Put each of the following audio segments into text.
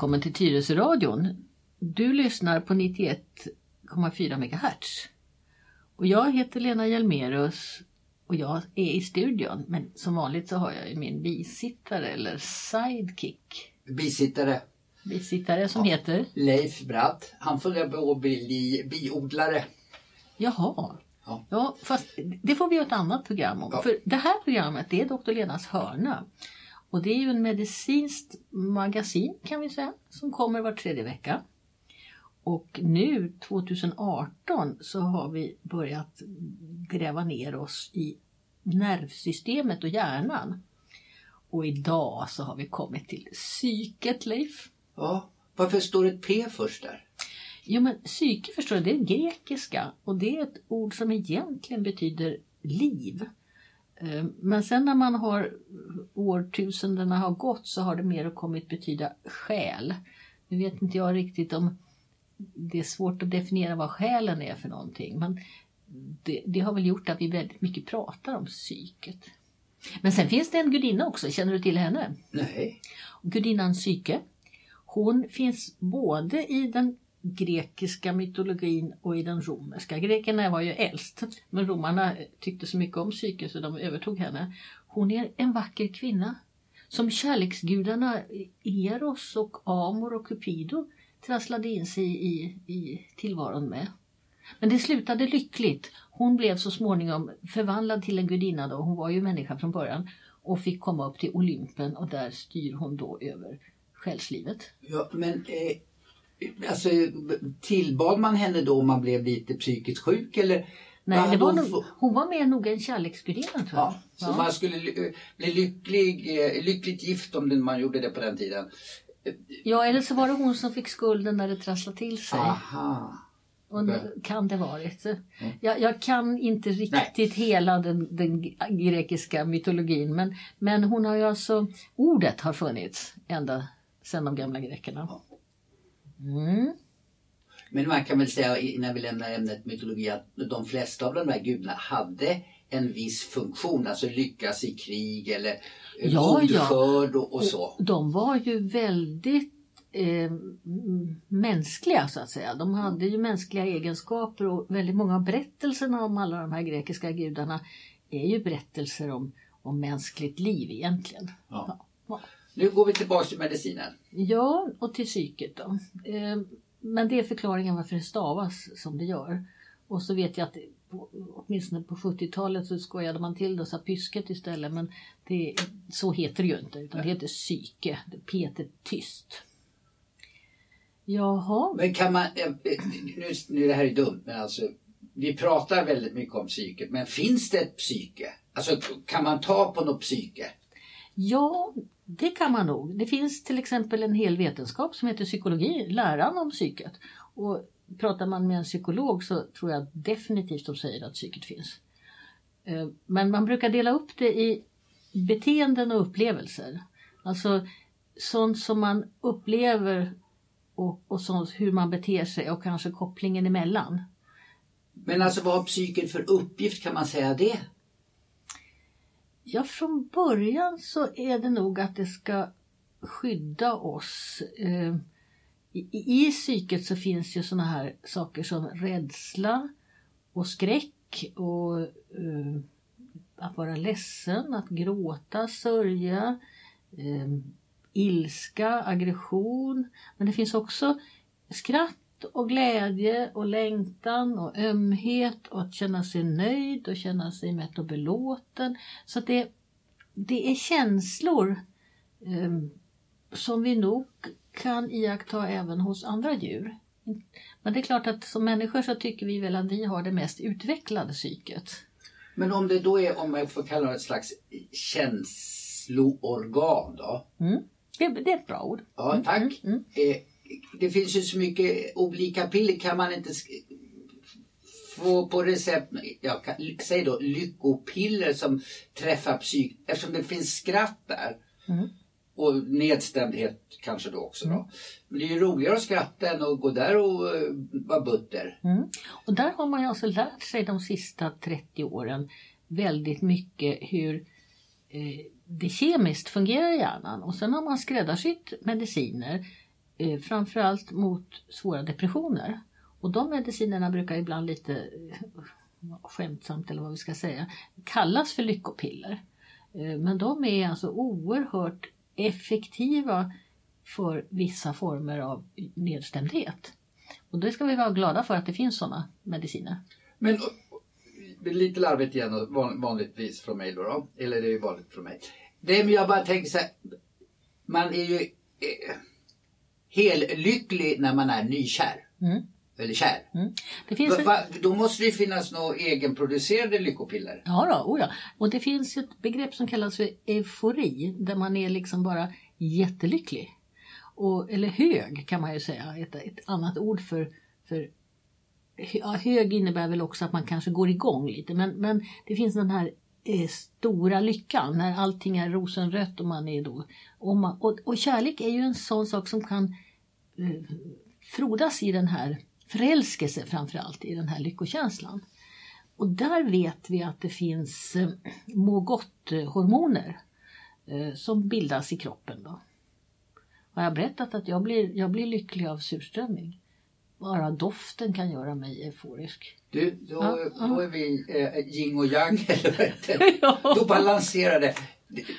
välkommen till Tyresöradion. Du lyssnar på 91,4 MHz. Och jag heter Lena Hjelmerus och jag är i studion. Men som vanligt så har jag ju min bisittare eller sidekick. Bisittare. Bisittare som heter? Leif Bratt. Han funderar på att bli biodlare. Jaha. Ja. Ja, fast det får vi göra ett annat program om. Ja. För det här programmet det är Dr. Lenas hörna. Och det är ju en medicinskt magasin kan vi säga som kommer var tredje vecka. Och nu 2018 så har vi börjat gräva ner oss i nervsystemet och hjärnan. Och idag så har vi kommit till psyket Leif. Ja. Varför står ett P först där? Jo men psyke förstår du, det är grekiska och det är ett ord som egentligen betyder liv. Eh, Men sen när man har årtusendena har gått så har det mer kommit betyda själ. Nu vet inte jag riktigt om det är svårt att definiera vad själen är för någonting men det, det har väl gjort att vi väldigt mycket pratar om psyket. Men sen finns det en gudinna också, känner du till henne? Nej. Gudinnan Psyke. Hon finns både i den grekiska mytologin och i den romerska. Grekerna var ju äldst men romarna tyckte så mycket om Psyke så de övertog henne. Hon är en vacker kvinna som kärleksgudarna Eros och Amor och Cupido trasslade in sig i, i tillvaron med. Men det slutade lyckligt. Hon blev så småningom förvandlad till en gudinna då, hon var ju människa från början och fick komma upp till Olympen och där styr hon då över själslivet. Ja, men eh, alltså, tillbad man henne då om man blev lite psykiskt sjuk eller? Nej, var hade nog, hon hon var mer nog en kärleksgudinna tror jag. Ja, så man skulle bli lycklig, eh, lyckligt gift om man gjorde det på den tiden. ja, eller så var det hon som fick skulden när det trasslade till sig. Aha. Och. Kan det varit. Jag, jag kan inte riktigt hela den, den grekiska mytologin men, men hon har ju alltså, ordet har funnits ända sedan de gamla grekerna. Mm. Men man kan väl säga innan vi lämnar ämnet mytologi att de flesta av de där gudarna hade en viss funktion, alltså lyckas i krig eller Ja, ja. skörd och, och så. De var ju väldigt eh, mänskliga så att säga. De hade ju mänskliga egenskaper och väldigt många av berättelserna om alla de här grekiska gudarna är ju berättelser om, om mänskligt liv egentligen. Ja. Ja. Nu går vi tillbaka till medicinen. Ja, och till psyket då. Eh, Men det är förklaringen varför det stavas som det gör. Och så vet jag att åtminstone på 70-talet så skojade man till det och sa pysket istället. Men det, så heter det ju inte utan det heter psyke. Det Peter tyst. Jaha. Men kan man, eh, nu, nu det här är dumt men alltså vi pratar väldigt mycket om psyket men finns det ett psyke? Alltså kan man ta på något psyke? Ja, det kan man nog. Det finns till exempel en hel vetenskap som heter psykologi, läran om psyket. Och pratar man med en psykolog så tror jag definitivt de säger att psyket finns. Eh, men man brukar dela upp det i beteenden och upplevelser. Alltså sånt som man upplever och, och sånt, hur man beter sig och kanske kopplingen emellan. Men alltså vad har psyket för uppgift, kan man säga det? Ja, från början så är det nog att det ska skydda oss. Ehm, I, i- I psyket så finns ju såna här saker som rädsla och skräck och uh, att vara ledsen, att gråta, sörja, uh, ilska, aggression. Men det finns också skratt och glädje och längtan och ömhet och att känna sig nöjd och känna sig mätt och belåten. Så det, det är känslor eh, som vi nog kan iaktta även hos andra djur. Men det är klart att som människor så tycker vi väl att vi har det mest utvecklade psyket. Men om det då är, om jag får kalla det ett slags känsloorgan då? Mm. Det, det är ett bra ord. Ja, tack. Mm, mm. Det finns ju så mycket olika piller. Kan man inte få på recept, ja, kan, säg då lyckopiller som träffar psyk, eftersom det finns skratt där. Mm. Och nedstämdhet kanske då också då. Men det är ju roligare att skratta än att gå där och uh, vara butter. Mm. Och där har man ju alltså lärt sig de sista 30 åren väldigt mycket hur eh, det kemiskt fungerar i hjärnan och sen har man skräddarsytt mediciner Eh, framförallt mot svåra depressioner. Och de medicinerna brukar ibland lite eh, skämtsamt eller vad vi ska säga kallas för lyckopiller. Eh, men de är alltså oerhört effektiva för vissa former av nedstämdhet. Och det ska vi vara glada för att det finns sådana mediciner. Men lite larvigt igen vanligtvis från mig då, då. Eller det är ju vanligt från mig. Det men jag bara tänker så här. Man är ju eh, eh, helt lycklig när man är nykär. Mm. Eller kär. Mm. Det finns va, va, då måste det finnas några egenproducerade lyckopiller. Ja, då, oh ja. Och det finns ett begrepp som kallas för eufori. Där man är liksom bara jättelycklig. Och, eller hög kan man ju säga. Ett, ett annat ord för, för ja, hög innebär väl också att man kanske går igång lite. Men, men det finns den här Eh, stora lyckan när allting är rosenrött och man är då... Och, man, och, och kärlek är ju en sån sak som kan eh, frodas i den här förälskelse framförallt, i den här lyckokänslan. Och där vet vi att det finns eh, må gott-hormoner eh, som bildas i kroppen. Då. Har jag berättat att jag blir, jag blir lycklig av surströmming? Bara doften kan göra mig euforisk. Du, då, ja, då är vi eh, yin och yang, eller ja. Då balanserar det.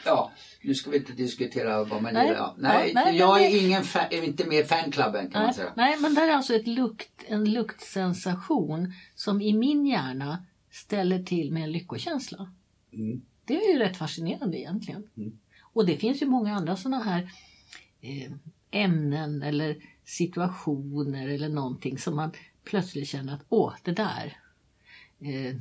Ja, nu ska vi inte diskutera vad man nej. gillar. Ja, nej, ja, nej, jag är ingen fan, inte med i fanklubben kan nej, man säga. Nej, men det är alltså ett lukt, en luktsensation som i min hjärna ställer till med en lyckokänsla. Mm. Det är ju rätt fascinerande egentligen. Mm. Och det finns ju många andra sådana här eh, ämnen eller situationer eller någonting som man plötsligt känner att åh, det där. Eh,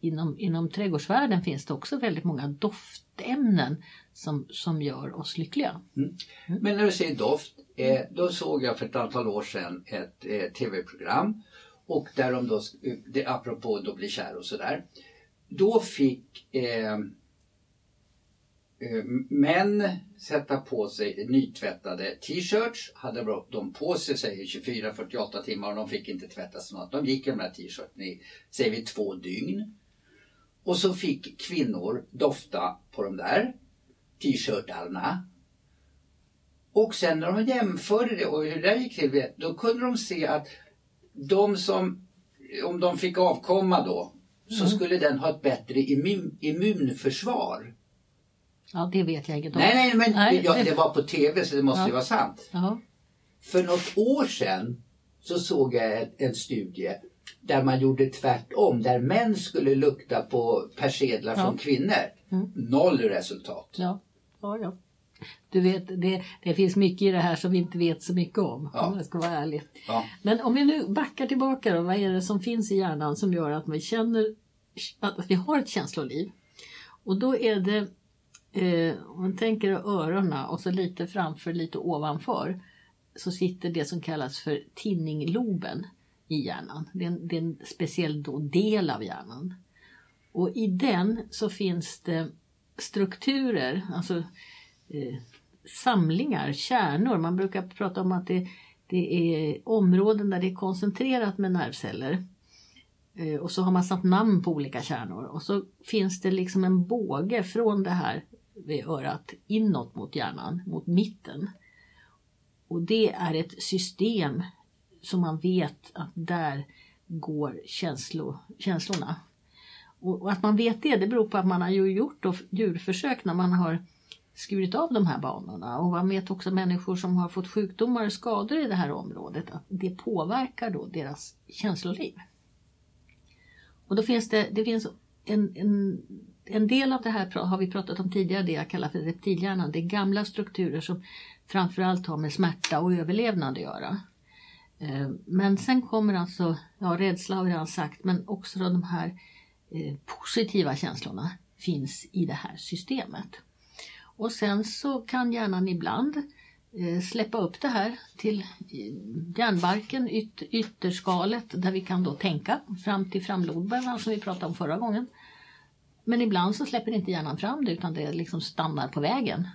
inom, inom trädgårdsvärlden finns det också väldigt många doftämnen som, som gör oss lyckliga. Mm. Mm. Men när du säger doft, eh, då såg jag för ett antal år sedan ett eh, tv-program och där de då, det, apropå att bli kär och sådär. Då fick eh, Eh, män sätta på sig nytvättade t-shirts. Hade de på sig säger 24-48 timmar och de fick inte tvättas något. De gick i de här t-shirten i, säger vi, två dygn. Och så fick kvinnor dofta på de där t-shirtarna. Och sen när de jämförde det och hur det gick till, då kunde de se att de som, om de fick avkomma då, så mm. skulle den ha ett bättre immun, immunförsvar. Ja, det vet jag inget om. Nej, nej, men nej, ja, det var på TV så det måste ju vara sant. Aha. För något år sedan så såg jag en studie där man gjorde tvärtom. Där män skulle lukta på persedlar ja. från kvinnor. Mm. Noll resultat. Ja, ja, ja. Du vet, det, det finns mycket i det här som vi inte vet så mycket om. Ja. Om jag ska vara ärlig. Ja. Men om vi nu backar tillbaka då. Vad är det som finns i hjärnan som gör att man känner att vi har ett känsloliv? Och då är det eh, om man tänker öronen och så lite framför, lite ovanför så sitter det som kallas för tinningloben i hjärnan. Det är en, det är en speciell då del av hjärnan. Och i den så finns det strukturer, alltså eh, samlingar, kärnor. Man brukar prata om att det, det är områden där det är koncentrerat med nervceller. Eh, och så har man satt namn på olika kärnor och så finns det liksom en båge från det här vid örat inåt mot hjärnan, mot mitten. Och det är ett system som man vet att där går känslo, känslorna. Och, och, att man vet det, det beror på att man har ju gjort då, djurförsök när man har skurit av de här banorna. Och man vet också människor som har fått sjukdomar och skador i det här området att det påverkar då deras känsloliv. Och då finns det, det finns en, en en del av det här har vi pratat om tidigare, det jag kallar för reptilhjärnan. Det är gamla strukturer som framförallt har med smärta och överlevnad att göra. Eh, men sen kommer alltså, ja rädsla har vi redan sagt, men också de här eh, positiva känslorna finns i det här systemet. Och sen så kan hjärnan ibland eh, släppa upp det här till hjärnbarken, yt ytterskalet, där vi kan då tänka fram till framloben, som vi pratade om förra gången. Men ibland så släpper inte hjärnan fram det utan det liksom stannar på vägen.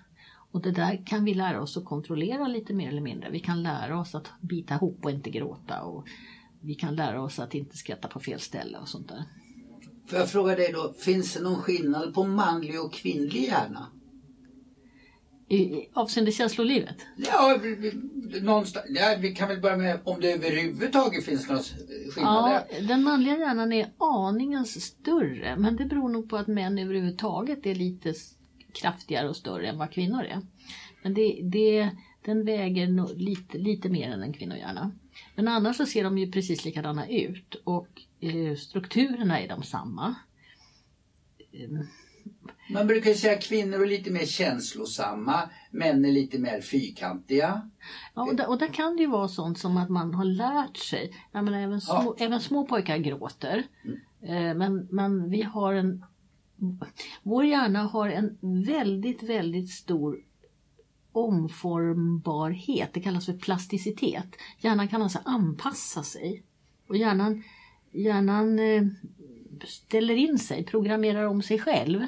Och det där kan vi lära oss att kontrollera lite mer eller mindre. Vi kan lära oss att bita ihop och inte gråta. Och vi kan lära oss att inte skratta på fel ställe och sånt där. Får jag fråga dig då, finns det någon skillnad på manlig och kvinnlig hjärna? I, avseende känslolivet? Ja, någonstans, ja, vi kan väl börja med om det överhuvudtaget finns några skillnader. Ja, den manliga hjärnan är aningen större men det beror nog på att män överhuvudtaget är lite kraftigare och större än vad kvinnor är. Men det, det, den väger nog lite, lite mer än en kvinnohjärna. Men annars så ser de ju precis likadana ut och eh, strukturerna är de samma. Mm. Man brukar säga att kvinnor är lite mer känslosamma, män är lite mer fyrkantiga. Ja, och där, och där kan det ju vara sånt som att man har lärt sig. Jag menar, även, små, ja. även små pojkar gråter. Mm. Eh, men, men vi har en... Vår hjärna har en väldigt, väldigt stor omformbarhet. Det kallas för plasticitet. Hjärnan kan alltså anpassa sig. Och hjärnan, hjärnan eh, ställer in sig, programmerar om sig själv.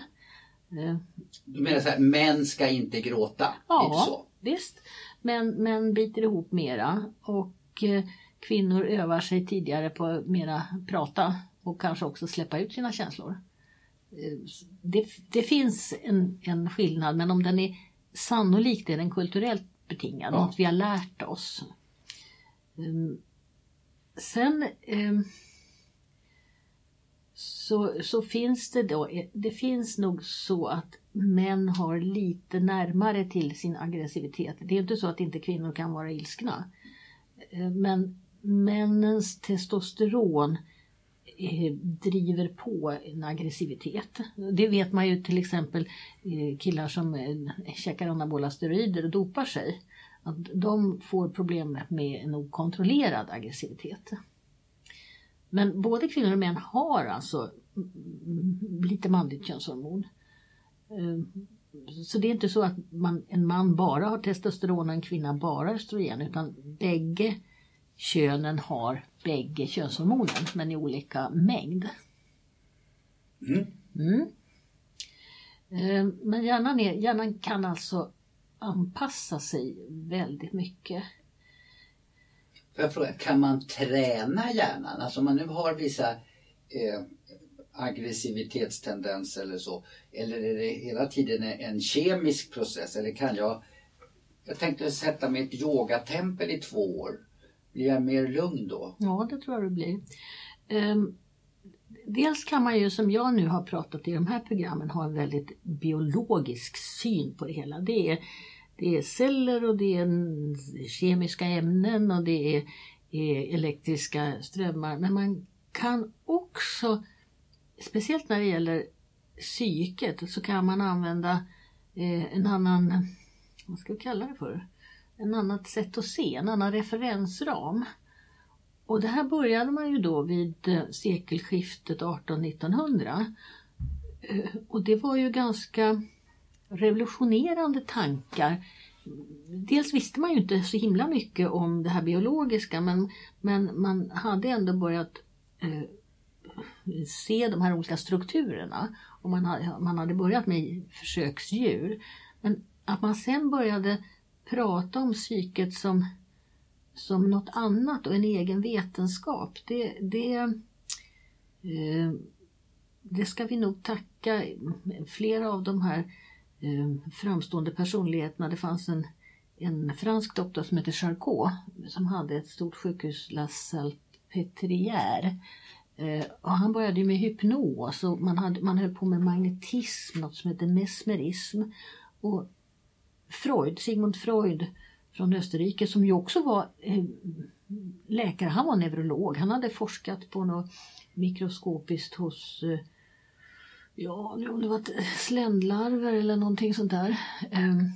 Du menar så här, män ska inte gråta? Ja, så? visst. Men män biter ihop mera och eh, kvinnor övar sig tidigare på mera prata och kanske också släppa ut sina känslor. Eh, det, det finns en, en skillnad men om den är sannolikt är den kulturellt betingad, ja. något vi har lärt oss. Um, sen um, så, så finns det då, eh, det finns nog så att män har lite närmare till sin aggressivitet. Det är inte så att inte kvinnor kan vara ilskna. Eh, men männens testosteron eh, driver på en aggressivitet. Det vet man ju till exempel killar som käkar anabola steroider och dopar sig. Att de får problem med en okontrollerad aggressivitet. Men både kvinnor och män har alltså lite manligt könshormon. Eh, så det är inte så att man, en man bara har testosteron och en kvinna bara östrogen utan bägge könen har bägge könshormonen men i olika mängd. Mm. Mm. Eh, men hjärnan, är, hjärnan kan alltså anpassa sig väldigt mycket. Får jag fråga, kan man träna hjärnan? Alltså om man nu har vissa eh, aggressivitetstendens eller så. Eller är det hela tiden en kemisk process? Eller kan jag... Jag tänkte sätta mig i ett yogatempel i två år. Blir jag mer lugn då? Ja, det tror jag du blir. Um, dels kan man ju som jag nu har pratat i de här programmen ha en väldigt biologisk syn på det hela. Det är, det är celler och det är kemiska ämnen och det är, är elektriska strömmar. Men man kan också speciellt när det gäller psyket så kan man använda eh, en annan, vad ska vi kalla det för? En annat sätt att se, en annan referensram. Och det här började man ju då vid eh, sekelskiftet 1800-1900. Eh, och det var ju ganska revolutionerande tankar. Dels visste man ju inte så himla mycket om det här biologiska men, men man hade ändå börjat eh, se de här olika strukturerna. Och man, hade, man hade börjat med försöksdjur. Men att man sen började prata om psyket som, som något annat och en egen vetenskap. Det, det, eh, det ska vi nog tacka flera av de här eh, framstående personligheterna. Det fanns en, en fransk doktor som hette Charcot som hade ett stort sjukhus, La Salpêtrière Eh, och han började med hypnos och man, hade, man höll på med magnetism, något som hette mesmerism. Och Freud, Sigmund Freud från Österrike som ju också var eh, läkare, han var neurolog. Han hade forskat på något mikroskopiskt hos eh, Ja, ja, om det var eh, sländlarver eller någonting sånt där. Ehm,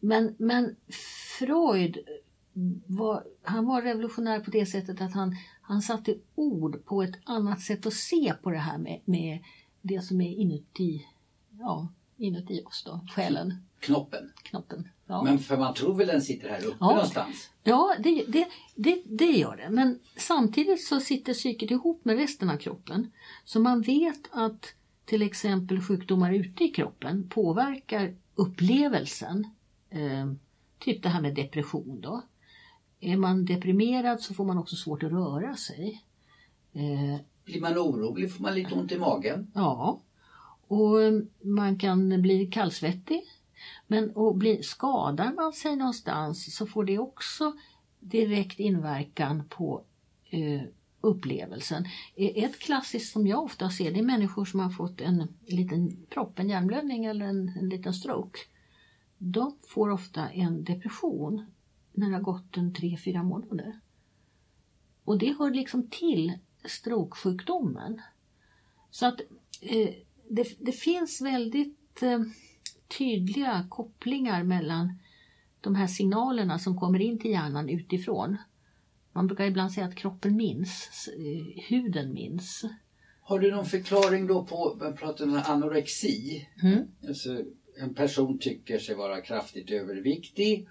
men, men Freud var, han var revolutionär på det sättet att han, han satte ord på ett annat sätt att se på det här med, med det som är inuti, ja, inuti oss då, själen. Knoppen. Knoppen. Ja. Men för man tror väl den sitter här uppe ja. någonstans? Ja, det, det, det, det gör det. Men samtidigt så sitter psyket ihop med resten av kroppen. Så man vet att till exempel sjukdomar ute i kroppen påverkar upplevelsen. Eh, typ det här med depression då. Är man deprimerad så får man också svårt att röra sig. Eh, Blir man orolig får man lite ont i magen. Ja. Och man kan bli kallsvettig. Men och bli, skadar man sig någonstans så får det också direkt inverkan på eh, upplevelsen. E, ett klassiskt som jag ofta ser det är människor som har fått en liten propp, en hjärnblödning eller en, en liten stroke. De får ofta en depression när det har gått en tre, fyra månader. Och det hör liksom till strokesjukdomen. Så att eh, det, det, finns väldigt eh, tydliga kopplingar mellan de här signalerna som kommer in till hjärnan utifrån. Man brukar ibland säga att kroppen minns, eh, huden minns. Har du någon förklaring då på, man pratar om anorexi. Mm. Alltså, en person tycker sig vara kraftigt överviktig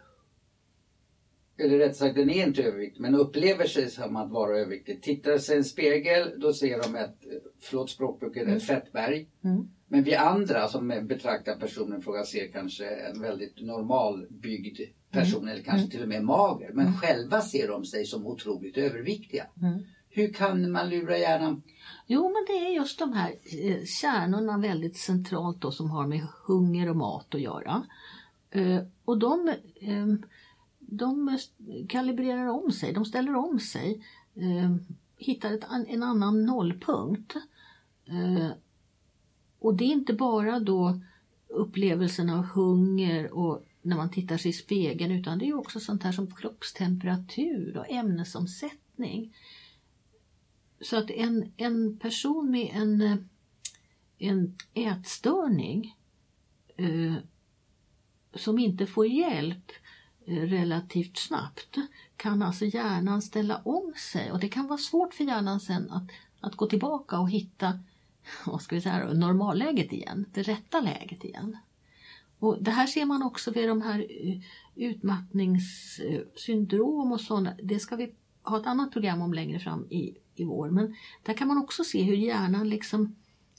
eller rätt sagt den är inte överviktig, men upplever sig som att vara överviktig. Tittar sig i en spegel, då ser de ett, förlåt språkbruket, mm. ett fettberg. Mm. Men vi andra som betraktar personen fråga ser kanske en väldigt normalbyggd person mm. eller kanske mm. till och med mager. Men mm. själva ser de sig som otroligt överviktiga. Mm. Hur kan man lura hjärnan? Jo men det är just de här eh, kärnorna väldigt centralt då som har med hunger och mat att göra. Eh, och de eh, de kalibrerar om sig, de ställer om sig, hittar ett, en annan nollpunkt. Och det är inte bara då upplevelsen av hunger och när man tittar sig i spegeln utan det är också sånt här som kroppstemperatur och ämnesomsättning. Så att en, en person med en, en ätstörning eh, som inte får hjälp eh, relativt snabbt kan alltså hjärnan ställa om sig och det kan vara svårt för hjärnan sen att, att gå tillbaka och hitta vad ska vi säga, normalläget igen, det rätta läget igen. Och Det här ser man också vid de här eh, utmattningssyndrom och sådana. Det ska vi ha ett annat program om längre fram i, i vår. Men där kan man också se hur hjärnan liksom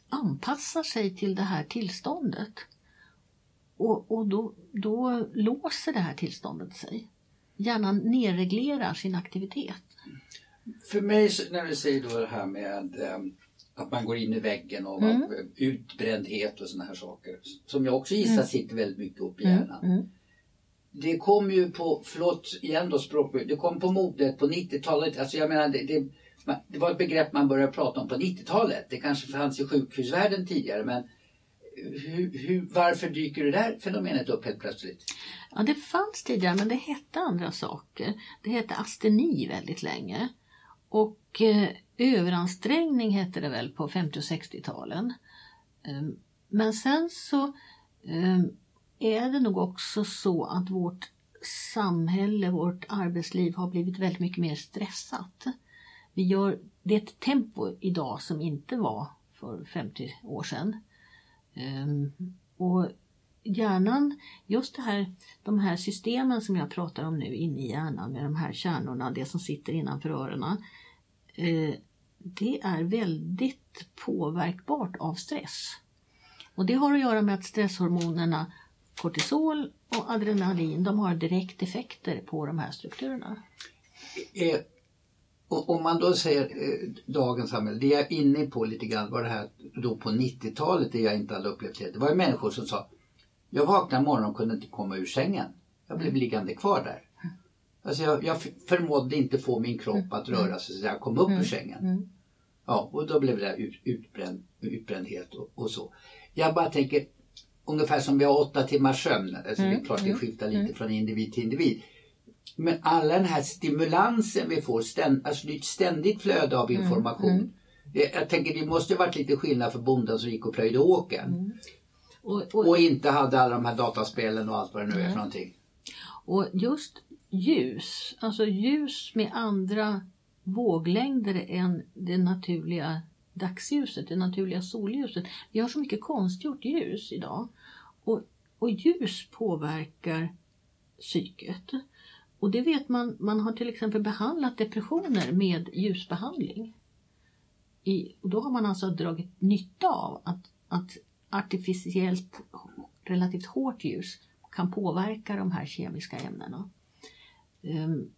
anpassar sig till det här tillståndet. Och, och då, då låser det här tillståndet sig. Hjärnan nerreglerar sin aktivitet. För mig, när du säger då det här med eh, att man går in i väggen och mm. utbrändhet och sådana här saker. Som jag också gissar mm. sitter väldigt mycket upp i hjärnan. Mm. mm. Det kom ju på, förlåt igen då språkbruk, det kom på modet på 90-talet. Alltså jag menar det, det, det var ett begrepp man började prata om på 90-talet. Det kanske fanns i sjukhusvärlden tidigare men hur, hur, varför dyker det där fenomenet upp helt plötsligt? Ja, det fanns tidigare men det hette andra saker. Det hette asteni väldigt länge. Och eh, överansträngning hette det väl på 50 och 60-talen. Ehm, men sen så ehm, är det nog också så att vårt samhälle, vårt arbetsliv har blivit väldigt mycket mer stressat. Vi gör, det är ett tempo idag som inte var för 50 år sedan. Ehm, och hjärnan, just det här, de här systemen som jag pratar om nu inne i hjärnan med de här kärnorna, det som sitter innanför öronen. Eh, Eh, det är väldigt påverkbart av stress. Och det har att göra med att stresshormonerna kortisol och adrenalin, de har direkt effekter på de här strukturerna. Eh, om man då säger eh, dagens samhälle, det jag är inne på lite grann var det här då på 90-talet, det jag inte hade upplevt det. Det var ju människor som sa, jag vaknade morgonen och kunde inte komma ur sängen. Jag blev liggande kvar där. Alltså jag, jag förmådde inte få min kropp att röra sig så jag kom upp ur mm. sängen. Mm. Ja, och då blev det ut, utbränd, utbrändhet och, och, så. Jag bara tänker, ungefär som vi har åtta timmars sömn, alltså det är mm. klart det skiftar lite från individ till individ. Men alla den här stimulansen vi får, ständ, alltså det är ett ständigt flöde av mm, information. Mm, mm. Jag tänker det måste varit lite skillnad för bonden som gick och plöjde åken. Mm. Och, och, och, inte hade alla de här dataspelen och allt vad det nu är för någonting. Och just ljus, alltså ljus med andra våglängder än det naturliga dagsljuset, det naturliga solljuset. Vi har så mycket konstgjort ljus idag. Och, och ljus påverkar psyket. Och det vet man, man har till exempel behandlat depressioner med ljusbehandling. I, och då har man alltså dragit nytta av att, att artificiellt relativt hårt ljus kan påverka de här kemiska ämnena. Um,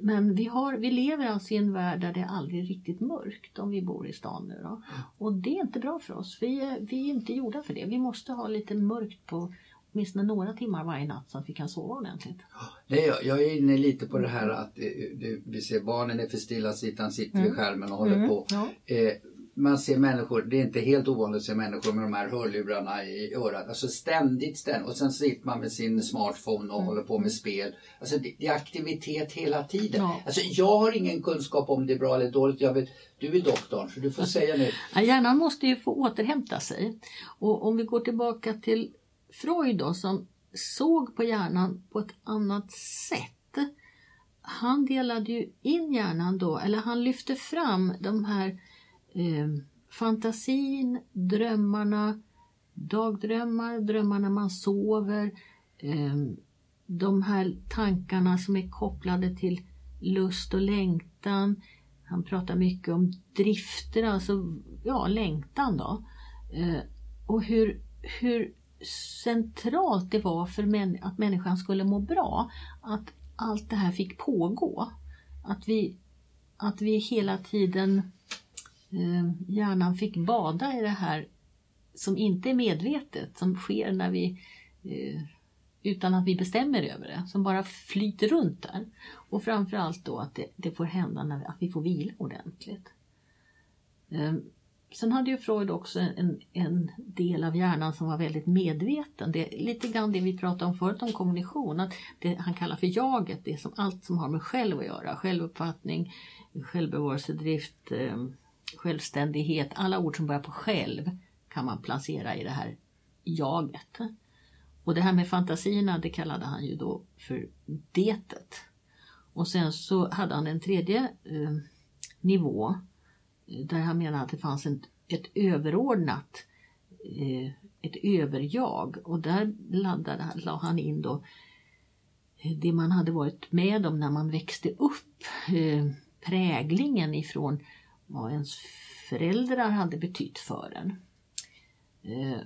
men vi, har, vi lever alltså i en värld där det är aldrig riktigt mörkt om vi bor i stan nu. Då. Och det är inte bra för oss. Vi är, vi är inte gjorda för det. Vi måste ha lite mörkt på åtminstone några timmar varje natt så att vi kan sova ordentligt. Nej, jag, jag är inne lite på det här att eh, det, vi ser barnen är för stillasittande, sitter vid skärmen och håller Mm, på. ja. Eh, man ser människor, det är inte helt ovanligt att se människor med de här hörlurarna i örat. Alltså ständigt, ständigt. Och sen sitter man med sin smartphone och håller på med spel. Alltså det, det är aktivitet hela tiden. Ja. Alltså jag har ingen kunskap om det är bra eller dåligt. Jag vet, du är doktorn så du får säga nu. Ja, hjärnan måste ju få återhämta sig. Och om vi går tillbaka till Freud då som såg på hjärnan på ett annat sätt. Han delade ju in hjärnan då, eller han lyfte fram de här eh, fantasin, drömmarna, dagdrömmar, drömmar när man sover, eh, de här tankarna som är kopplade till lust och längtan. Han pratar mycket om drifter, alltså ja, längtan då. Eh, och hur, hur centralt det var för män, att människan skulle må bra. Att allt det här fick pågå. Att vi, att vi hela tiden Eh, hjärnan fick bada i det här som inte är medvetet, som sker när vi eh, utan att vi bestämmer över det, som bara flyter runt där. Och framförallt då att det, det får hända när vi, att vi får vila ordentligt. Eh, sen hade ju Freud också en, en del av hjärnan som var väldigt medveten. Det är lite grann det vi pratade om förut om kommunikation. Att det han kallar för jaget, det är som allt som har med själv att göra. Självuppfattning, självbevarelsedrift, eh, självständighet. Alla ord som börjar på själv kan man placera i det här jaget. Och det här med fantasierna det kallade han ju då för detet. Och sen så hade han en tredje eh, nivå eh, där han menade att det fanns en, ett överordnat, eh, ett överjag och där laddade, la han in då eh, det man hade varit med om när man växte upp, eh, präglingen ifrån vad ens föräldrar hade betytt för en. Eh,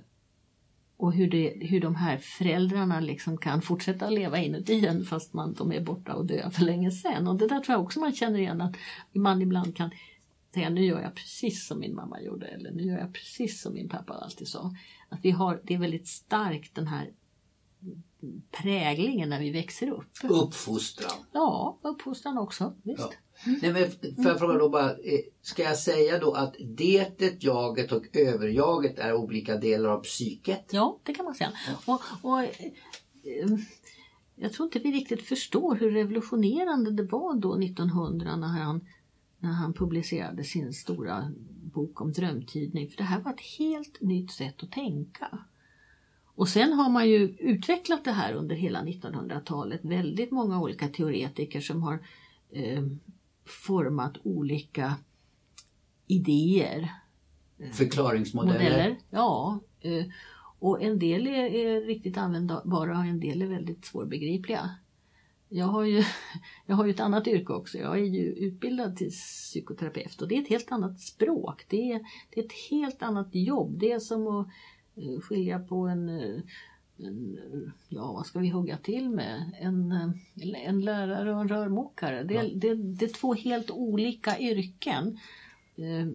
och hur, det, hur de här föräldrarna liksom kan fortsätta leva inuti en fast man, de är borta och döda för länge sedan. Och det där tror jag också man känner igen att man ibland kan säga nu gör jag precis som min mamma gjorde eller nu gör jag precis som min pappa alltid sa. Att vi har, det är väldigt starkt den här präglingen när vi växer upp. Uppfostran. Ja, uppfostran också. Visst. Ja. Nej, men får jag fråga då bara, eh, ska jag säga då att detet, jaget och överjaget är olika delar av psyket? Ja, det kan man säga. Och, och, eh, jag tror inte vi riktigt förstår hur revolutionerande det var då 1900 när han, när han publicerade sin stora bok om drömtydning. För det här var ett helt nytt sätt att tänka. Och sen har man ju utvecklat det här under hela 1900-talet. Väldigt många olika teoretiker som har eh, format olika idéer Förklaringsmodeller? modeller. Ja. eh, Och en del är, är riktigt användbara och en del är väldigt svårbegripliga. Jag har, ju, jag har ju ett annat yrke också. Jag är ju utbildad till psykoterapeut och det är ett helt annat språk. Det är, det är ett helt annat jobb. Det är som att eh, skilja på eh, en ja vad ska vi hugga till med? En, eh, en lärare och en rörmokare. Det, är- det, det är två helt olika yrken. Eh,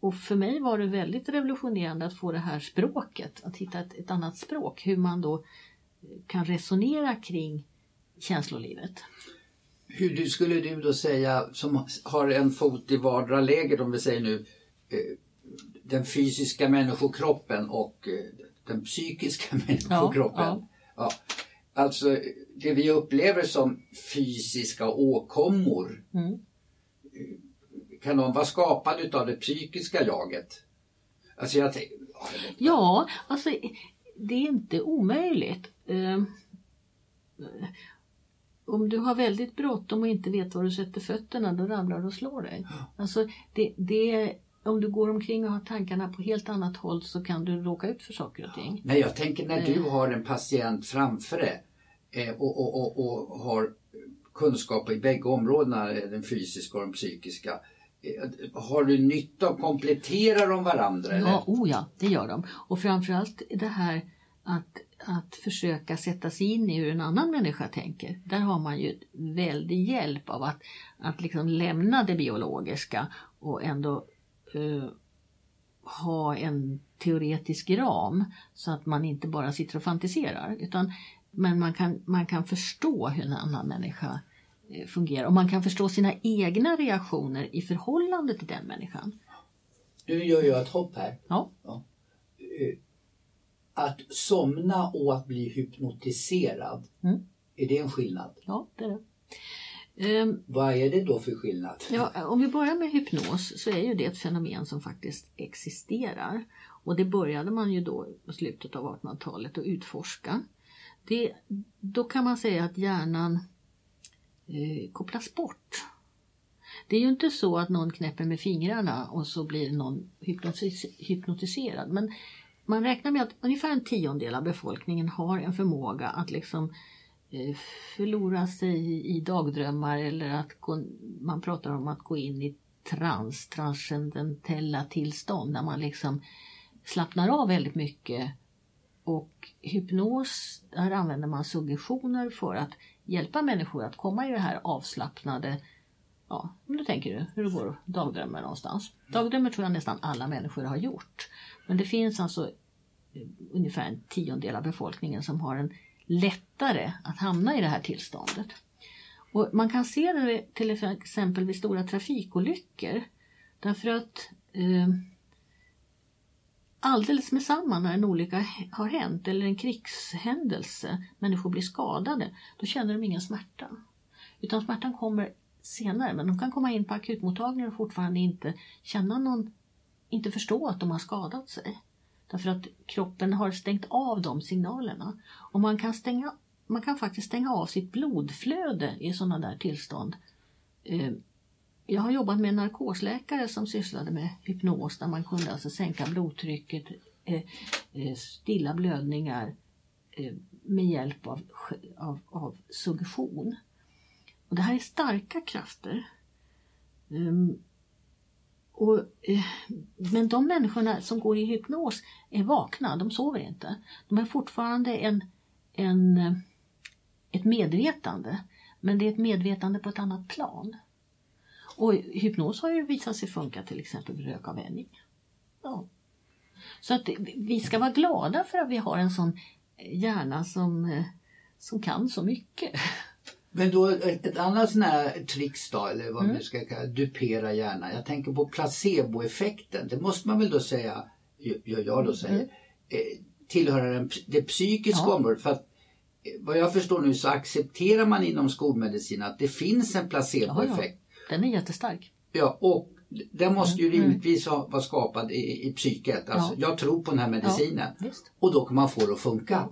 och för mig var det väldigt revolutionerande att få det här språket, att hitta ett, ett annat språk, hur man då kan resonera kring känslolivet. Hur du, skulle du då säga, som har en fot i vardera läget, om vi säger nu eh, den fysiska människokroppen och eh, den psykiska människokroppen. ja. Ja. Alltså det vi upplever som fysiska åkommor, Mm. kan de vara skapade av det psykiska jaget? Alltså jag tänker, ja. Ja, alltså det är inte omöjligt. Eh, om du har väldigt bråttom och inte vet var du sätter fötterna, då ramlar du och slår dig. Alltså det, det, om du går omkring och har tankarna på helt annat håll så kan du råka ut för saker och ting. Nej, jag tänker när du Eh. har en patient framför dig eh, och, och, och, och har kunskap i bägge områdena, den fysiska och den psykiska. eh, Har du nytta och kompletterar de varandra? Eller? Ja, oh ja, det gör de. Och framförallt det här att, att försöka sätta sig in i hur en annan människa tänker. Där har man ju väldig hjälp av att, att liksom lämna det biologiska och ändå eh, ha en teoretisk ram så att man inte bara sitter och fantiserar. Utan, men man kan, man kan förstå hur en annan människa eh, fungerar och man kan förstå sina egna reaktioner i förhållande till den människan. Nu gör jag ett hopp här. Ja. Ja. Eh, Att somna och att bli hypnotiserad, Mm. är det en skillnad? Ja, det är det. Ehm, Vad är det då för skillnad? Ja, om vi börjar med hypnos så är ju det ett fenomen som faktiskt existerar. Och det började man ju då i slutet av 1800-talet att utforska. Det, då kan man säga att hjärnan eh, kopplas bort. Det är ju inte så att någon knäpper med fingrarna och så blir någon hypnotis hypnotiserad. Men man räknar med att ungefär en tiondel av befolkningen har en förmåga att liksom Eh, förlora sig i, dagdrömmar eller att gå, man pratar om att gå in i trans, transcendentella tillstånd där man liksom slappnar av väldigt mycket. Och hypnos, där använder man suggestioner för att hjälpa människor att komma i det här avslappnade Ja, om du tänker du hur det går dagdrömmar någonstans. Dagdrömmar tror jag nästan alla människor har gjort. Men det finns alltså eh, ungefär en tiondel av befolkningen som har en lättare att hamna i det här tillståndet. Och man kan se det till exempel vid stora trafikolyckor. Därför att eh, alldeles med samma när en olycka har hänt eller en krigshändelse, människor blir skadade, då känner de ingen smärta. Utan smärtan kommer senare, men de kan komma in på akutmottagningen och fortfarande inte känna någon, inte förstå att de har skadat sig. Därför att kroppen har stängt av de signalerna. Och man kan, stänga, man kan faktiskt stänga av sitt blodflöde i sådana där tillstånd. Eh, jag har jobbat med en narkosläkare som sysslade med hypnos där man kunde alltså sänka blodtrycket, eh, eh, stilla blödningar med hjälp av, av, av suggestion. Och det här är starka krafter. Ehm, och, eh, men de människorna som går i hypnos är vakna, de sover inte. De har fortfarande en, en, eh, ett medvetande, men det är ett medvetande på ett annat plan. Och hypnos har ju visat sig funka till exempel vid rökavvänjning. Ja. Så att vi ska vara glada för att vi har en sån hjärna som, eh, som kan så mycket. Men då ett, ett annat sån här tricks då, eller vad Mm. man ska kalla dupera hjärnan. Jag tänker på placeboeffekten. Det måste man väl då säga, gör jag då säger, Mm. eh, tillhöra den, det psykiska Ja. området. För att eh, vad jag förstår nu så accepterar man inom skolmedicin att det finns en placeboeffekt. Den är jättestark. Ja, och den måste ju Mm, rimligtvis ha, vara skapad i, i psyket. Alltså, Ja. Jag tror på den här medicinen. Visst. Och då kan man få det att funka.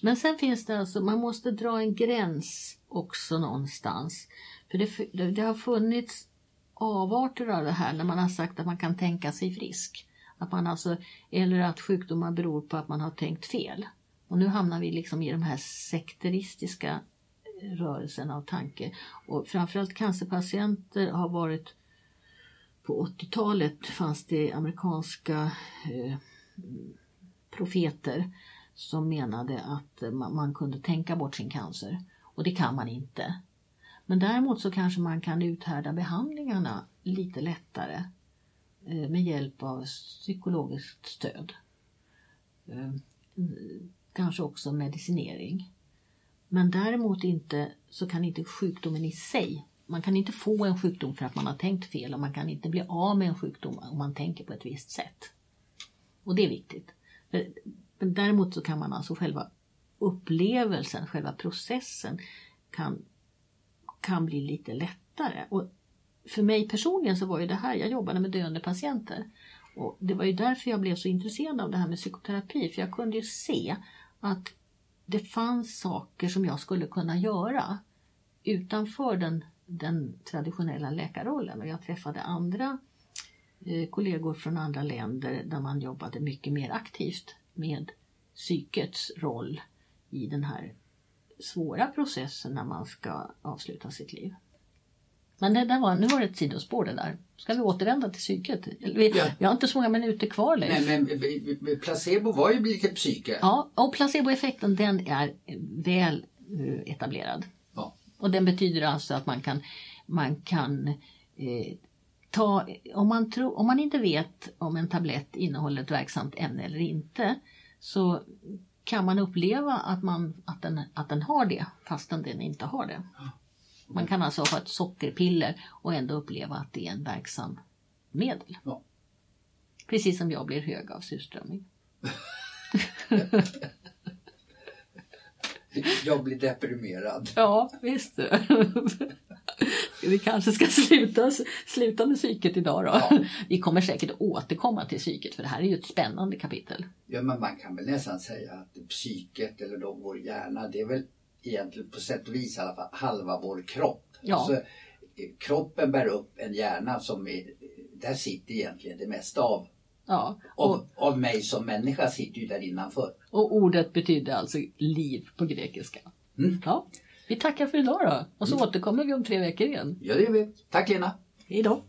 Men sen finns det alltså, man måste dra en gräns också någonstans. För det, det, det har funnits avarter av det här när man har sagt att man kan tänka sig frisk. Att man alltså, eller att sjukdomar beror på att man har tänkt fel. Och nu hamnar vi liksom i de här sekteristiska rörelsen rörelserna av tanke. Och framförallt cancerpatienter har varit på 80-talet fanns det amerikanska eh, profeter som menade att eh, man, man kunde tänka bort sin cancer. Och det kan man inte. Men däremot så kanske man kan uthärda behandlingarna lite lättare eh, med hjälp av psykologiskt stöd. Eh, kanske också medicinering. Men däremot inte så kan inte sjukdomen i sig, man kan inte få en sjukdom för att man har tänkt fel och man kan inte bli av med en sjukdom om man tänker på ett visst sätt. Och det är viktigt. För men däremot så kan man alltså själva upplevelsen, själva processen kan, kan bli lite lättare. Och för mig personligen så var ju det här, jag jobbade med döende patienter. Och det var ju därför jag blev så intresserad av det här med psykoterapi. För jag kunde ju se att det fanns saker som jag skulle kunna göra utanför den, den traditionella läkarrollen. Och jag träffade andra eh, kollegor från andra länder där man jobbade mycket mer aktivt med psykets roll i den här svåra processen när man ska avsluta sitt liv. Men det där var, nu var det ett sidospår det där. Ska vi återvända till psyket? Vi, Ja. vi har inte så många minuter kvar längre. Nej, men placebo var ju lite psyke. Ja, och placeboeffekten den är väl eh, etablerad. Ja. Och den betyder alltså att man kan, man kan eh, ta, om, man tro, om man inte vet om en tablett innehåller ett verksamt ämne eller inte så kan man uppleva att, man, att, den, att den har det fastän den inte har det. Man kan alltså ha ett sockerpiller och ändå uppleva att det är en verksam medel. Ja. Precis som jag blir hög av surströmming. Jag blir deprimerad. Ja, visst. Vi kanske ska sluta, sluta med psyket idag då. Ja. Vi kommer säkert återkomma till psyket för det här är ju ett spännande kapitel. Ja, men man kan väl nästan säga att psyket eller då vår hjärna, det är väl egentligen på sätt och vis i alla fall halva vår kropp. Ja. Alltså, kroppen bär upp en hjärna som är, där sitter egentligen det mesta av, Ja, och, av, av mig som människa sitter ju där innanför. och ordet betyder alltså liv på grekiska. Mm. Ja, vi tackar för idag då och så återkommer vi om tre veckor igen. Ja, det gör vi. Tack Lena! Hej då!